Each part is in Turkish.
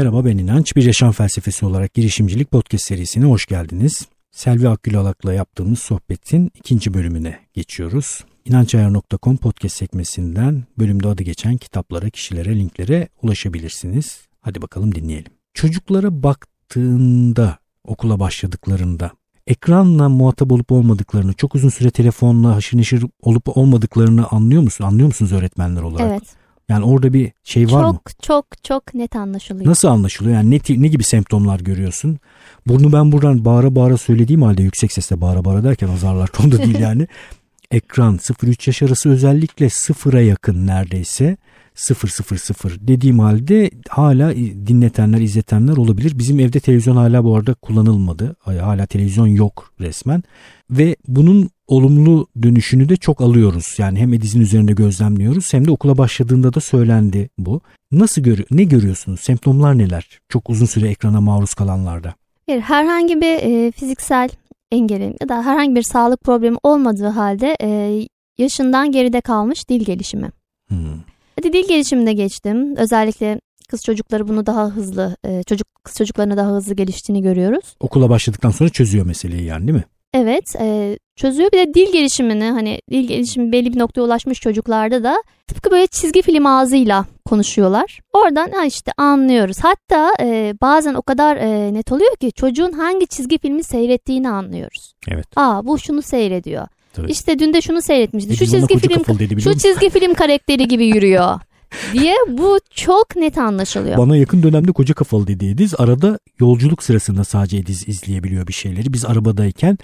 Merhaba ben İnanç. Bir yaşam felsefesi olarak girişimcilik podcast serisine hoş geldiniz. Selvi Akgülalak'la yaptığımız sohbetin ikinci bölümüne geçiyoruz. İnançayar.com podcast sekmesinden bölümde adı geçen kitaplara, kişilere, linklere ulaşabilirsiniz. Hadi bakalım dinleyelim. Çocuklara baktığında, okula başladıklarında ekranla muhatap olup olmadıklarını, çok uzun süre telefonla haşır neşir olup olmadıklarını anlıyor musun? Anlıyor musunuz öğretmenler olarak? Evet. Yani orada bir şey var çok, mı? Çok çok çok net anlaşılıyor. Nasıl anlaşılıyor? Yani ne, ne gibi semptomlar görüyorsun? Bunu ben buradan bağıra bağıra söylediğim halde yüksek sesle bağıra bağıra derken azarlar tonda değil yani. Ekran 0-3 yaş arası özellikle sıfıra yakın neredeyse 0-0-0 dediğim halde hala dinletenler izletenler olabilir. Bizim evde televizyon hala bu arada kullanılmadı. Hala televizyon yok resmen. Ve bunun olumlu dönüşünü de çok alıyoruz. Yani hem Ediz'in üzerinde gözlemliyoruz hem de okula başladığında da söylendi bu. Nasıl görüyor? Ne görüyorsunuz? Semptomlar neler? Çok uzun süre ekrana maruz kalanlarda. Herhangi bir e, fiziksel engeli ya da herhangi bir sağlık problemi olmadığı halde e, yaşından geride kalmış dil gelişimi. Hmm. Hadi dil gelişimine geçtim. Özellikle kız çocukları bunu daha hızlı, e, çocuk kız çocuklarına daha hızlı geliştiğini görüyoruz. Okula başladıktan sonra çözüyor meseleyi yani değil mi? Evet e, çözüyor. Bir de dil gelişimini hani dil gelişimi belli bir noktaya ulaşmış çocuklarda da tıpkı böyle çizgi film ağzıyla konuşuyorlar. Oradan ha işte anlıyoruz. Hatta e, bazen o kadar e, net oluyor ki çocuğun hangi çizgi filmi seyrettiğini anlıyoruz. Evet. Aa bu şunu seyrediyor. Tabii. İşte dün de şunu seyretmişti. E, şu çizgi film dedi, şu çizgi film karakteri gibi yürüyor. diye bu çok net anlaşılıyor. Bana yakın dönemde koca kafalı dedi Ediz. Arada yolculuk sırasında sadece Ediz izleyebiliyor bir şeyleri. Biz arabadayken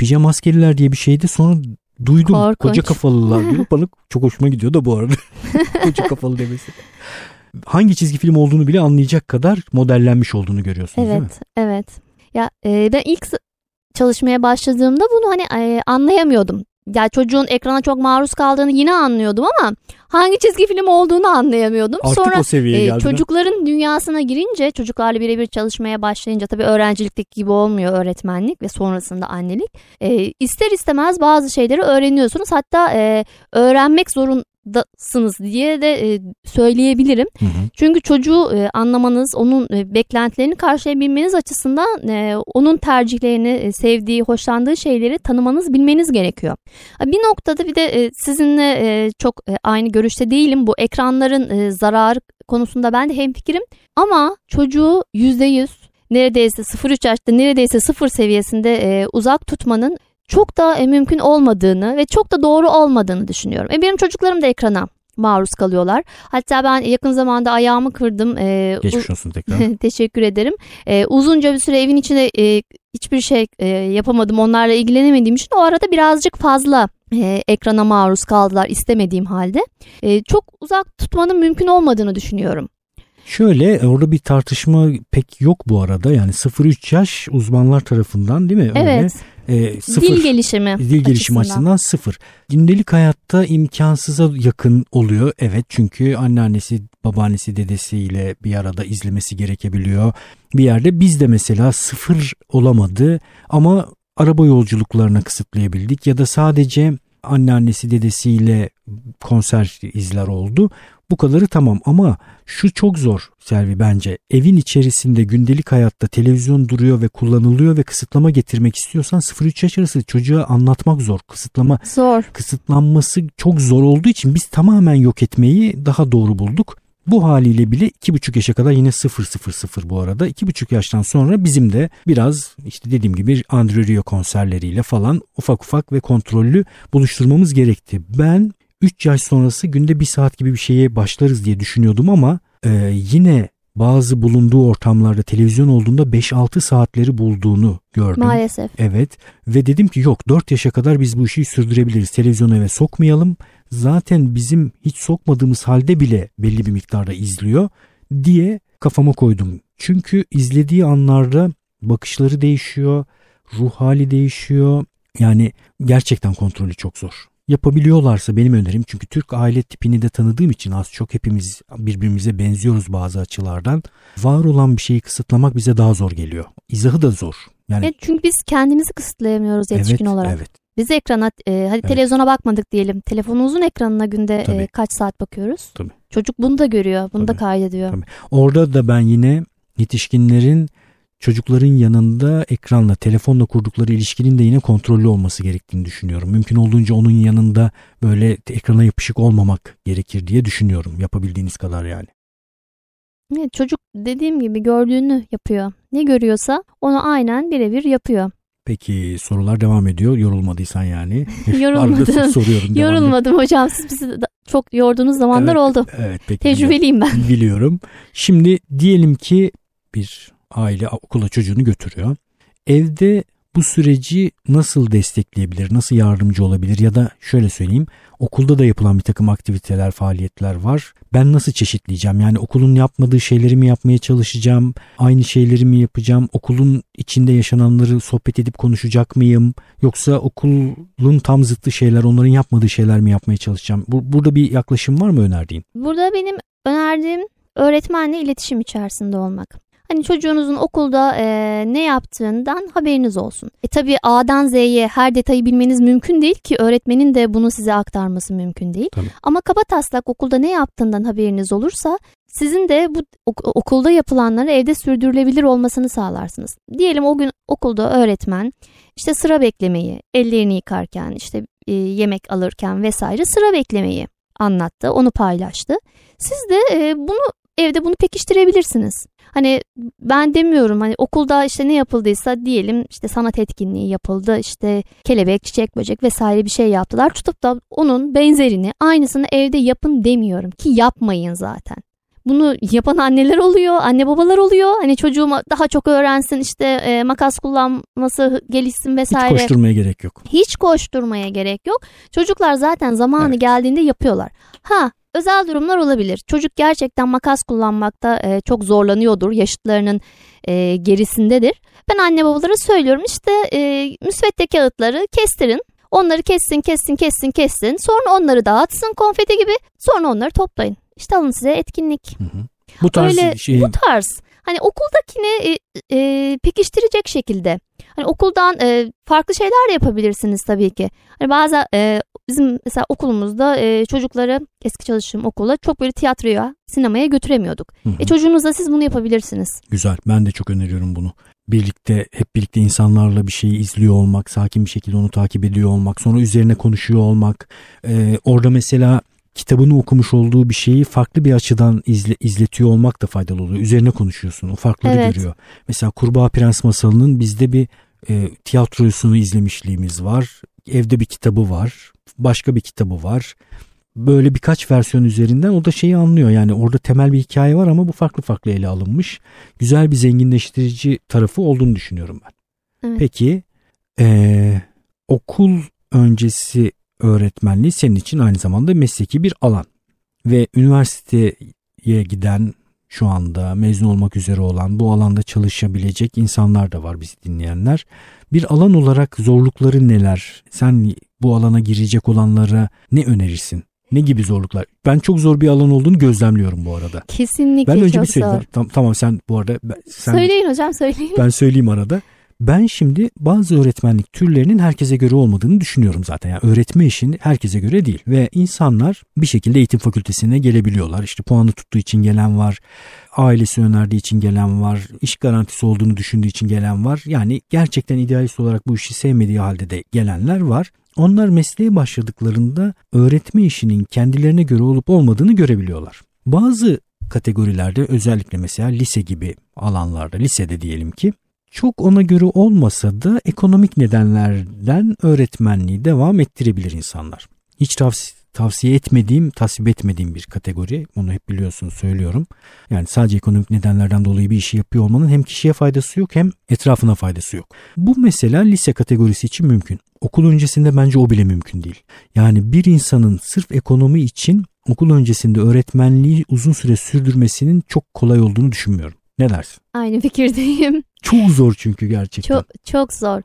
pijama askeriler diye bir şeydi. Sonra duydum Korkunç. koca kafalılar diyor. Bana çok hoşuma gidiyor da bu arada. koca kafalı demesi. Hangi çizgi film olduğunu bile anlayacak kadar modellenmiş olduğunu görüyorsunuz evet, değil mi? Evet. Ya e, ben ilk çalışmaya başladığımda bunu hani e, anlayamıyordum. Ya çocuğun ekrana çok maruz kaldığını yine anlıyordum ama hangi çizgi film olduğunu anlayamıyordum. Artık Sonra o seviyeye e, çocukların dünyasına girince, çocuklarla birebir çalışmaya başlayınca tabii öğrencilikteki gibi olmuyor öğretmenlik ve sonrasında annelik. E, ister istemez bazı şeyleri öğreniyorsunuz. Hatta e, öğrenmek zorun dasınız diye de e, söyleyebilirim. Hı hı. Çünkü çocuğu e, anlamanız, onun e, beklentilerini karşılayabilmeniz açısından e, onun tercihlerini, e, sevdiği, hoşlandığı şeyleri tanımanız, bilmeniz gerekiyor. Bir noktada bir de e, sizinle e, çok e, aynı görüşte değilim. Bu ekranların e, zararı konusunda ben de hemfikirim. Ama çocuğu %100 neredeyse 0-3 yaşta neredeyse 0 seviyesinde e, uzak tutmanın çok da e, mümkün olmadığını ve çok da doğru olmadığını düşünüyorum. E, benim çocuklarım da ekrana maruz kalıyorlar. Hatta ben yakın zamanda ayağımı kırdım. E, Geçmiş olsun tekrar. teşekkür ederim. E, uzunca bir süre evin içinde e, hiçbir şey e, yapamadım. Onlarla ilgilenemediğim için o arada birazcık fazla e, ekrana maruz kaldılar istemediğim halde. E, çok uzak tutmanın mümkün olmadığını düşünüyorum. Şöyle orada bir tartışma pek yok bu arada. Yani 0-3 yaş uzmanlar tarafından değil mi? Evet. Öyle e, sıfır, dil gelişimi dil gelişimi açısından. açısından sıfır. Gündelik hayatta imkansıza yakın oluyor. Evet çünkü anneannesi, babaannesi, dedesiyle bir arada izlemesi gerekebiliyor. Bir yerde biz de mesela sıfır olamadı ama araba yolculuklarına kısıtlayabildik ya da sadece anneannesi dedesiyle konser izler oldu. Bu kadarı tamam ama şu çok zor Selvi bence. Evin içerisinde gündelik hayatta televizyon duruyor ve kullanılıyor ve kısıtlama getirmek istiyorsan 0-3 yaş arası çocuğa anlatmak zor. Kısıtlama zor. Kısıtlanması çok zor olduğu için biz tamamen yok etmeyi daha doğru bulduk. Bu haliyle bile 2,5 yaşa kadar yine 0-0-0 bu arada. 2,5 yaştan sonra bizim de biraz işte dediğim gibi Andrew Rio konserleriyle falan ufak ufak ve kontrollü buluşturmamız gerekti. Ben 3 yaş sonrası günde 1 saat gibi bir şeye başlarız diye düşünüyordum ama e, yine bazı bulunduğu ortamlarda televizyon olduğunda 5-6 saatleri bulduğunu gördüm. Maalesef. Evet ve dedim ki yok 4 yaşa kadar biz bu işi sürdürebiliriz. Televizyonu eve sokmayalım. Zaten bizim hiç sokmadığımız halde bile belli bir miktarda izliyor diye kafama koydum. Çünkü izlediği anlarda bakışları değişiyor, ruh hali değişiyor. Yani gerçekten kontrolü çok zor yapabiliyorlarsa benim önerim çünkü Türk aile tipini de tanıdığım için az çok hepimiz birbirimize benziyoruz bazı açılardan. Var olan bir şeyi kısıtlamak bize daha zor geliyor. İzahı da zor. Yani evet, çünkü biz kendimizi kısıtlayamıyoruz yetişkin evet, olarak. Evet. Biz ekrana e, hadi evet. televizyona bakmadık diyelim. Telefonumuzun ekranına günde e, kaç saat bakıyoruz? Tabii. Çocuk bunu da görüyor, bunu Tabii. da kaydediyor. Tabii. Orada da ben yine yetişkinlerin çocukların yanında ekranla, telefonla kurdukları ilişkinin de yine kontrollü olması gerektiğini düşünüyorum. Mümkün olduğunca onun yanında böyle ekrana yapışık olmamak gerekir diye düşünüyorum. Yapabildiğiniz kadar yani. Evet, çocuk dediğim gibi gördüğünü yapıyor. Ne görüyorsa onu aynen birebir yapıyor. Peki sorular devam ediyor. Yorulmadıysan yani. Yorulmadım. Soruyorum. Yorulmadım hocam. Siz bizi çok yorduğunuz zamanlar evet, oldu. Evet peki. Tecrübeliyim ben. Biliyorum. Şimdi diyelim ki bir aile okula çocuğunu götürüyor. Evde bu süreci nasıl destekleyebilir, nasıl yardımcı olabilir ya da şöyle söyleyeyim okulda da yapılan bir takım aktiviteler, faaliyetler var. Ben nasıl çeşitleyeceğim? Yani okulun yapmadığı şeyleri mi yapmaya çalışacağım? Aynı şeyleri mi yapacağım? Okulun içinde yaşananları sohbet edip konuşacak mıyım? Yoksa okulun tam zıttı şeyler, onların yapmadığı şeyler mi yapmaya çalışacağım? Burada bir yaklaşım var mı önerdiğin? Burada benim önerdiğim öğretmenle iletişim içerisinde olmak. Hani çocuğunuzun okulda e, ne yaptığından haberiniz olsun. E tabii A'dan Z'ye her detayı bilmeniz mümkün değil ki öğretmenin de bunu size aktarması mümkün değil. Tabii. Ama kaba taslak okulda ne yaptığından haberiniz olursa sizin de bu okulda yapılanları evde sürdürülebilir olmasını sağlarsınız. Diyelim o gün okulda öğretmen işte sıra beklemeyi, ellerini yıkarken, işte e, yemek alırken vesaire sıra beklemeyi anlattı, onu paylaştı. Siz de e, bunu evde bunu pekiştirebilirsiniz. Hani ben demiyorum hani okulda işte ne yapıldıysa diyelim işte sanat etkinliği yapıldı işte kelebek, çiçek, böcek vesaire bir şey yaptılar. Tutup da onun benzerini aynısını evde yapın demiyorum ki yapmayın zaten. Bunu yapan anneler oluyor, anne babalar oluyor. Hani çocuğum daha çok öğrensin işte e, makas kullanması gelişsin vesaire. Hiç koşturmaya gerek yok. Hiç koşturmaya gerek yok. Çocuklar zaten zamanı evet. geldiğinde yapıyorlar. Ha özel durumlar olabilir. Çocuk gerçekten makas kullanmakta e, çok zorlanıyordur. Yaşıtlarının e, gerisindedir. Ben anne babalara söylüyorum işte e, müsvedde kağıtları kestirin. Onları kessin, kessin, kessin, kessin. Sonra onları dağıtsın konfeti gibi. Sonra onları toplayın. İşte alın size etkinlik. Hı hı. Bu tarz Öyle, şey... Bu tarz. Hani okuldakini e, e, pekiştirecek şekilde. Hani okuldan e, farklı şeyler de yapabilirsiniz tabii ki. Hani bazı e, bizim mesela okulumuzda e, çocukları eski çalıştığım okula çok böyle tiyatroya, sinemaya götüremiyorduk. Hı hı. E çocuğunuzla siz bunu yapabilirsiniz. Güzel. Ben de çok öneriyorum bunu. Birlikte hep birlikte insanlarla bir şeyi izliyor olmak, sakin bir şekilde onu takip ediyor olmak, sonra üzerine konuşuyor olmak. Ee, orada mesela kitabını okumuş olduğu bir şeyi farklı bir açıdan izle, izletiyor olmak da faydalı oluyor. Üzerine konuşuyorsun. O farkları evet. görüyor. Mesela Kurbağa Prens masalının bizde bir e, tiyatrosunu izlemişliğimiz var. Evde bir kitabı var. Başka bir kitabı var. Böyle birkaç versiyon üzerinden o da şeyi anlıyor. Yani orada temel bir hikaye var ama bu farklı farklı ele alınmış. Güzel bir zenginleştirici tarafı olduğunu düşünüyorum ben. Evet. Peki e, okul öncesi öğretmenliği senin için aynı zamanda mesleki bir alan. Ve üniversiteye giden şu anda mezun olmak üzere olan bu alanda çalışabilecek insanlar da var bizi dinleyenler. Bir alan olarak zorlukları neler? Sen bu alana girecek olanlara ne önerirsin? Ne gibi zorluklar? Ben çok zor bir alan olduğunu gözlemliyorum bu arada. Kesinlikle ben önce çok bir söyleyeyim. Tamam, tamam sen bu arada sen, söyleyin hocam söyleyin. Ben söyleyeyim arada. Ben şimdi bazı öğretmenlik türlerinin herkese göre olmadığını düşünüyorum zaten. Yani öğretme işin herkese göre değil ve insanlar bir şekilde eğitim fakültesine gelebiliyorlar. İşte puanı tuttuğu için gelen var, ailesi önerdiği için gelen var, iş garantisi olduğunu düşündüğü için gelen var. Yani gerçekten idealist olarak bu işi sevmediği halde de gelenler var. Onlar mesleğe başladıklarında öğretme işinin kendilerine göre olup olmadığını görebiliyorlar. Bazı kategorilerde özellikle mesela lise gibi alanlarda lisede diyelim ki çok ona göre olmasa da ekonomik nedenlerden öğretmenliği devam ettirebilir insanlar. Hiç tavsiye, tavsiye etmediğim, tasvip etmediğim bir kategori. Bunu hep biliyorsunuz söylüyorum. Yani sadece ekonomik nedenlerden dolayı bir işi yapıyor olmanın hem kişiye faydası yok hem etrafına faydası yok. Bu mesela lise kategorisi için mümkün. Okul öncesinde bence o bile mümkün değil. Yani bir insanın sırf ekonomi için okul öncesinde öğretmenliği uzun süre sürdürmesinin çok kolay olduğunu düşünmüyorum. Ne dersin? Aynı fikirdeyim. Çok zor çünkü gerçekten. Çok çok zor.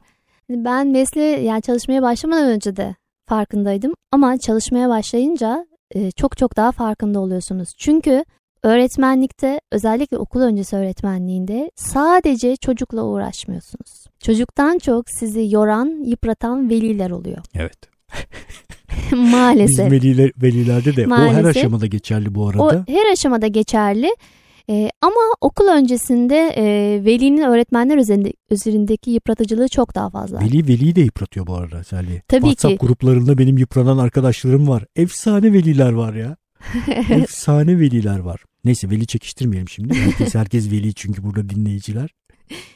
Hani ben mesleğe yani çalışmaya başlamadan önce de farkındaydım ama çalışmaya başlayınca e, çok çok daha farkında oluyorsunuz. Çünkü öğretmenlikte özellikle okul öncesi öğretmenliğinde sadece çocukla uğraşmıyorsunuz. Çocuktan çok sizi yoran, yıpratan veliler oluyor. Evet. Maalesef. Biz veliler, velilerde de Maalesef. o her aşamada geçerli bu arada. O her aşamada geçerli. E, ama okul öncesinde e, velinin öğretmenler üzerinde, üzerindeki yıpratıcılığı çok daha fazla. Veli veliyi de yıpratıyor bu arada Selvi. Tabii WhatsApp ki. gruplarında benim yıpranan arkadaşlarım var. Efsane veliler var ya. Efsane veliler var. Neyse veli çekiştirmeyelim şimdi. Herkes herkes veli çünkü burada dinleyiciler.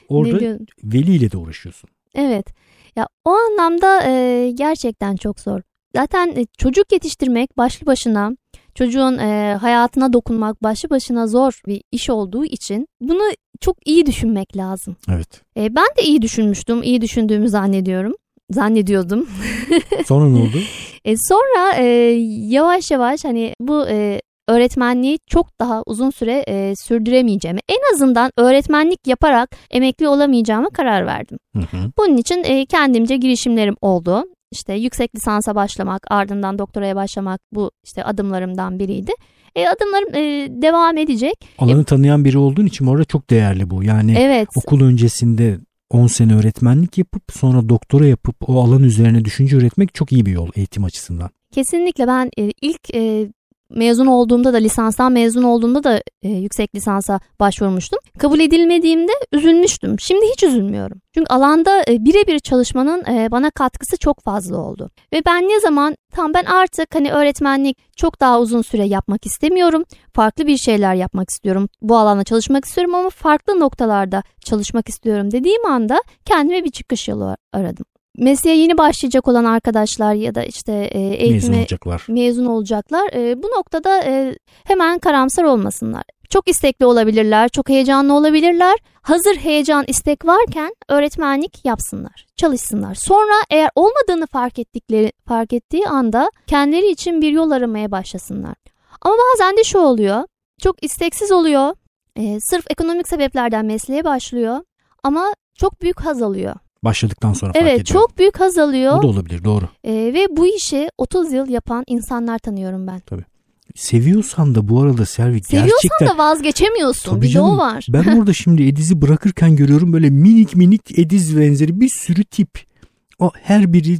Orada veliyle de uğraşıyorsun. Evet. Ya o anlamda e, gerçekten çok zor. Zaten e, çocuk yetiştirmek başlı başına çocuğun e, hayatına dokunmak başlı başına zor bir iş olduğu için bunu çok iyi düşünmek lazım. Evet. E, ben de iyi düşünmüştüm, iyi düşündüğümü zannediyorum. Zannediyordum. Sonra ne oldu? E, sonra e, yavaş yavaş hani bu e, öğretmenliği çok daha uzun süre e, sürdüremeyeceğimi, en azından öğretmenlik yaparak emekli olamayacağıma karar verdim. Hı hı. Bunun için e, kendimce girişimlerim oldu. İşte yüksek lisansa başlamak, ardından doktoraya başlamak bu işte adımlarımdan biriydi. E, adımlarım e, devam edecek. Alanı tanıyan biri olduğun için orada çok değerli bu. Yani Evet. okul öncesinde 10 sene öğretmenlik yapıp sonra doktora yapıp o alan üzerine düşünce üretmek çok iyi bir yol eğitim açısından. Kesinlikle ben e, ilk e, mezun olduğumda da lisanstan mezun olduğumda da e, yüksek lisansa başvurmuştum. Kabul edilmediğimde üzülmüştüm. Şimdi hiç üzülmüyorum. Çünkü alanda e, birebir çalışmanın e, bana katkısı çok fazla oldu. Ve ben ne zaman tam ben artık hani öğretmenlik çok daha uzun süre yapmak istemiyorum. Farklı bir şeyler yapmak istiyorum. Bu alanda çalışmak istiyorum ama farklı noktalarda çalışmak istiyorum dediğim anda kendime bir çıkış yolu aradım. Mesleğe yeni başlayacak olan arkadaşlar ya da işte e, Mezun eğitime olacaklar. mezun olacaklar. E, bu noktada e, hemen karamsar olmasınlar. Çok istekli olabilirler, çok heyecanlı olabilirler. Hazır heyecan, istek varken öğretmenlik yapsınlar, çalışsınlar. Sonra eğer olmadığını fark ettikleri fark ettiği anda kendileri için bir yol aramaya başlasınlar. Ama bazen de şu oluyor. Çok isteksiz oluyor. E, sırf ekonomik sebeplerden mesleğe başlıyor ama çok büyük haz alıyor. Başladıktan sonra fark Evet, ediyor. çok büyük haz alıyor. Bu da olabilir doğru. E, ve bu işi 30 yıl yapan insanlar tanıyorum ben. Seviyorsan da bu arada Selvi Seviyorsan gerçekten da vazgeçemiyorsun. Tabii bir de canım. o var. Ben orada şimdi Ediz'i bırakırken görüyorum böyle minik minik Ediz benzeri bir sürü tip. O her biri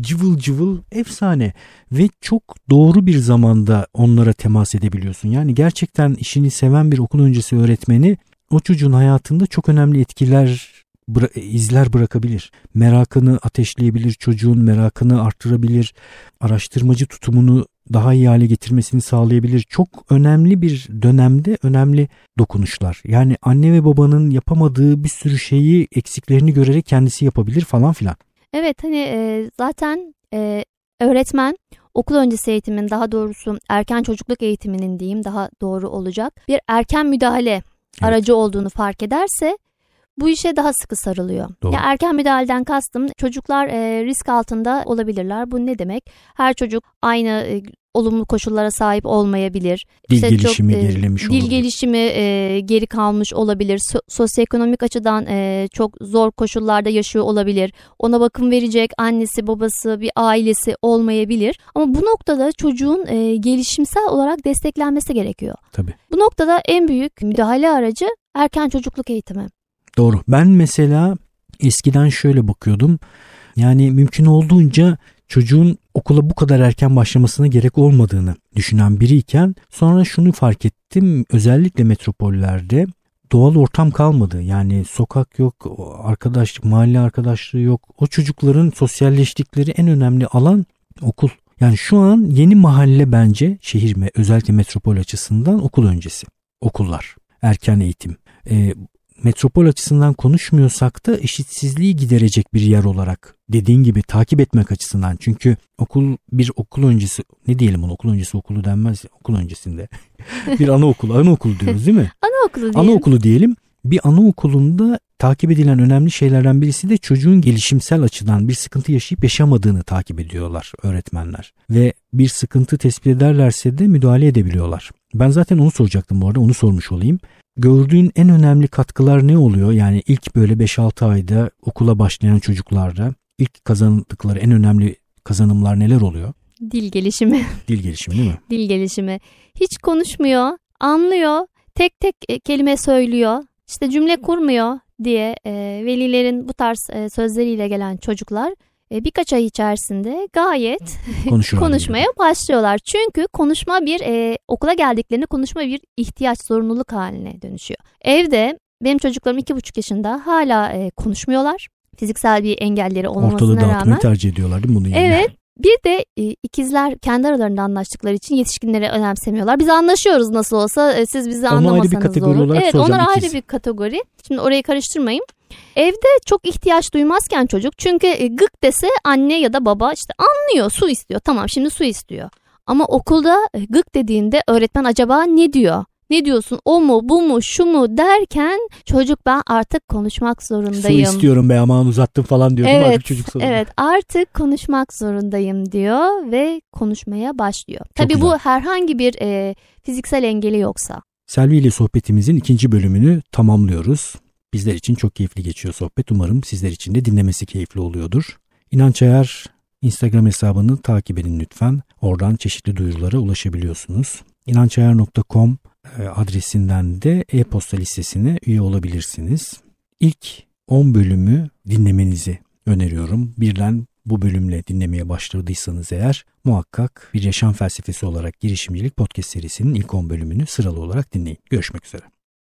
cıvıl cıvıl efsane ve çok doğru bir zamanda onlara temas edebiliyorsun. Yani gerçekten işini seven bir okul öncesi öğretmeni o çocuğun hayatında çok önemli etkiler bıra- izler bırakabilir. Merakını ateşleyebilir, çocuğun merakını arttırabilir, araştırmacı tutumunu daha iyi hale getirmesini sağlayabilir. Çok önemli bir dönemde önemli dokunuşlar. Yani anne ve babanın yapamadığı bir sürü şeyi eksiklerini görerek kendisi yapabilir falan filan. Evet hani e, zaten e, öğretmen okul öncesi eğitimin daha doğrusu erken çocukluk eğitiminin diyeyim daha doğru olacak. Bir erken müdahale aracı olduğunu fark ederse bu işe daha sıkı sarılıyor. Doğru. Ya erken müdahaleden kastım çocuklar e, risk altında olabilirler. Bu ne demek? Her çocuk aynı e, olumlu koşullara sahip olmayabilir. Dil İşte çok, gelişimi e, gerilemiş Dil olabilir. gelişimi e, geri kalmış olabilir. So- sosyoekonomik açıdan e, çok zor koşullarda yaşıyor olabilir. Ona bakım verecek annesi, babası, bir ailesi olmayabilir. Ama bu noktada çocuğun e, gelişimsel olarak desteklenmesi gerekiyor. Tabii. Bu noktada en büyük müdahale aracı erken çocukluk eğitimi. Doğru. Ben mesela eskiden şöyle bakıyordum. Yani mümkün olduğunca çocuğun okula bu kadar erken başlamasına gerek olmadığını düşünen biriyken sonra şunu fark ettim. Özellikle metropollerde doğal ortam kalmadı. Yani sokak yok, arkadaşlık, mahalle arkadaşlığı yok. O çocukların sosyalleştikleri en önemli alan okul. Yani şu an yeni mahalle bence şehir mi özellikle metropol açısından okul öncesi. Okullar, erken eğitim. Ee, metropol açısından konuşmuyorsak da eşitsizliği giderecek bir yer olarak dediğin gibi takip etmek açısından. Çünkü okul bir okul öncesi ne diyelim ona okul öncesi okulu denmez okul öncesinde. bir anaokulu anaokulu diyoruz değil mi? Anaokulu diyelim. Anaokulu diyelim. Bir anaokulunda takip edilen önemli şeylerden birisi de çocuğun gelişimsel açıdan bir sıkıntı yaşayıp yaşamadığını takip ediyorlar öğretmenler. Ve bir sıkıntı tespit ederlerse de müdahale edebiliyorlar. Ben zaten onu soracaktım bu arada onu sormuş olayım. Gördüğün en önemli katkılar ne oluyor? Yani ilk böyle 5-6 ayda okula başlayan çocuklarda ilk kazandıkları en önemli kazanımlar neler oluyor? Dil gelişimi. Dil gelişimi değil mi? Dil gelişimi. Hiç konuşmuyor, anlıyor, tek tek e, kelime söylüyor, işte cümle kurmuyor diye e, velilerin bu tarz e, sözleriyle gelen çocuklar birkaç ay içerisinde gayet konuşmaya başlıyorlar. Çünkü konuşma bir e, okula geldiklerinde konuşma bir ihtiyaç, zorunluluk haline dönüşüyor. Evde benim çocuklarım iki buçuk yaşında hala e, konuşmuyorlar. Fiziksel bir engelleri Ortalığı olmamasına dağıtmayı rağmen. tercih ediyorlar değil mi bunun yerine? Evet. Bir de e, ikizler kendi aralarında anlaştıkları için yetişkinleri önemsemiyorlar. Biz anlaşıyoruz nasıl olsa e, siz bizi Onu anlamasanız da olur. Evet onlar ayrı bir kategori. Şimdi orayı karıştırmayın. Evde çok ihtiyaç duymazken çocuk çünkü e, gık dese anne ya da baba işte anlıyor su istiyor. Tamam şimdi su istiyor. Ama okulda e, gık dediğinde öğretmen acaba ne diyor? Ne diyorsun o mu bu mu şu mu derken çocuk ben artık konuşmak Su zorundayım. istiyorum be aman uzattım falan diyor Evet, artık çocuk sonunda? evet artık konuşmak zorundayım diyor ve konuşmaya başlıyor. Tabii bu güzel. herhangi bir e, fiziksel engeli yoksa. Selvi ile sohbetimizin ikinci bölümünü tamamlıyoruz. Bizler için çok keyifli geçiyor sohbet. Umarım sizler için de dinlemesi keyifli oluyordur. İnanç Ayar Instagram hesabını takip edin lütfen. Oradan çeşitli duyurulara ulaşabiliyorsunuz. İnançayar.com e, adresinden de e-posta listesine üye olabilirsiniz. İlk 10 bölümü dinlemenizi öneriyorum. Birden bu bölümle dinlemeye başladıysanız eğer muhakkak bir yaşam felsefesi olarak girişimcilik podcast serisinin ilk 10 bölümünü sıralı olarak dinleyin. Görüşmek üzere.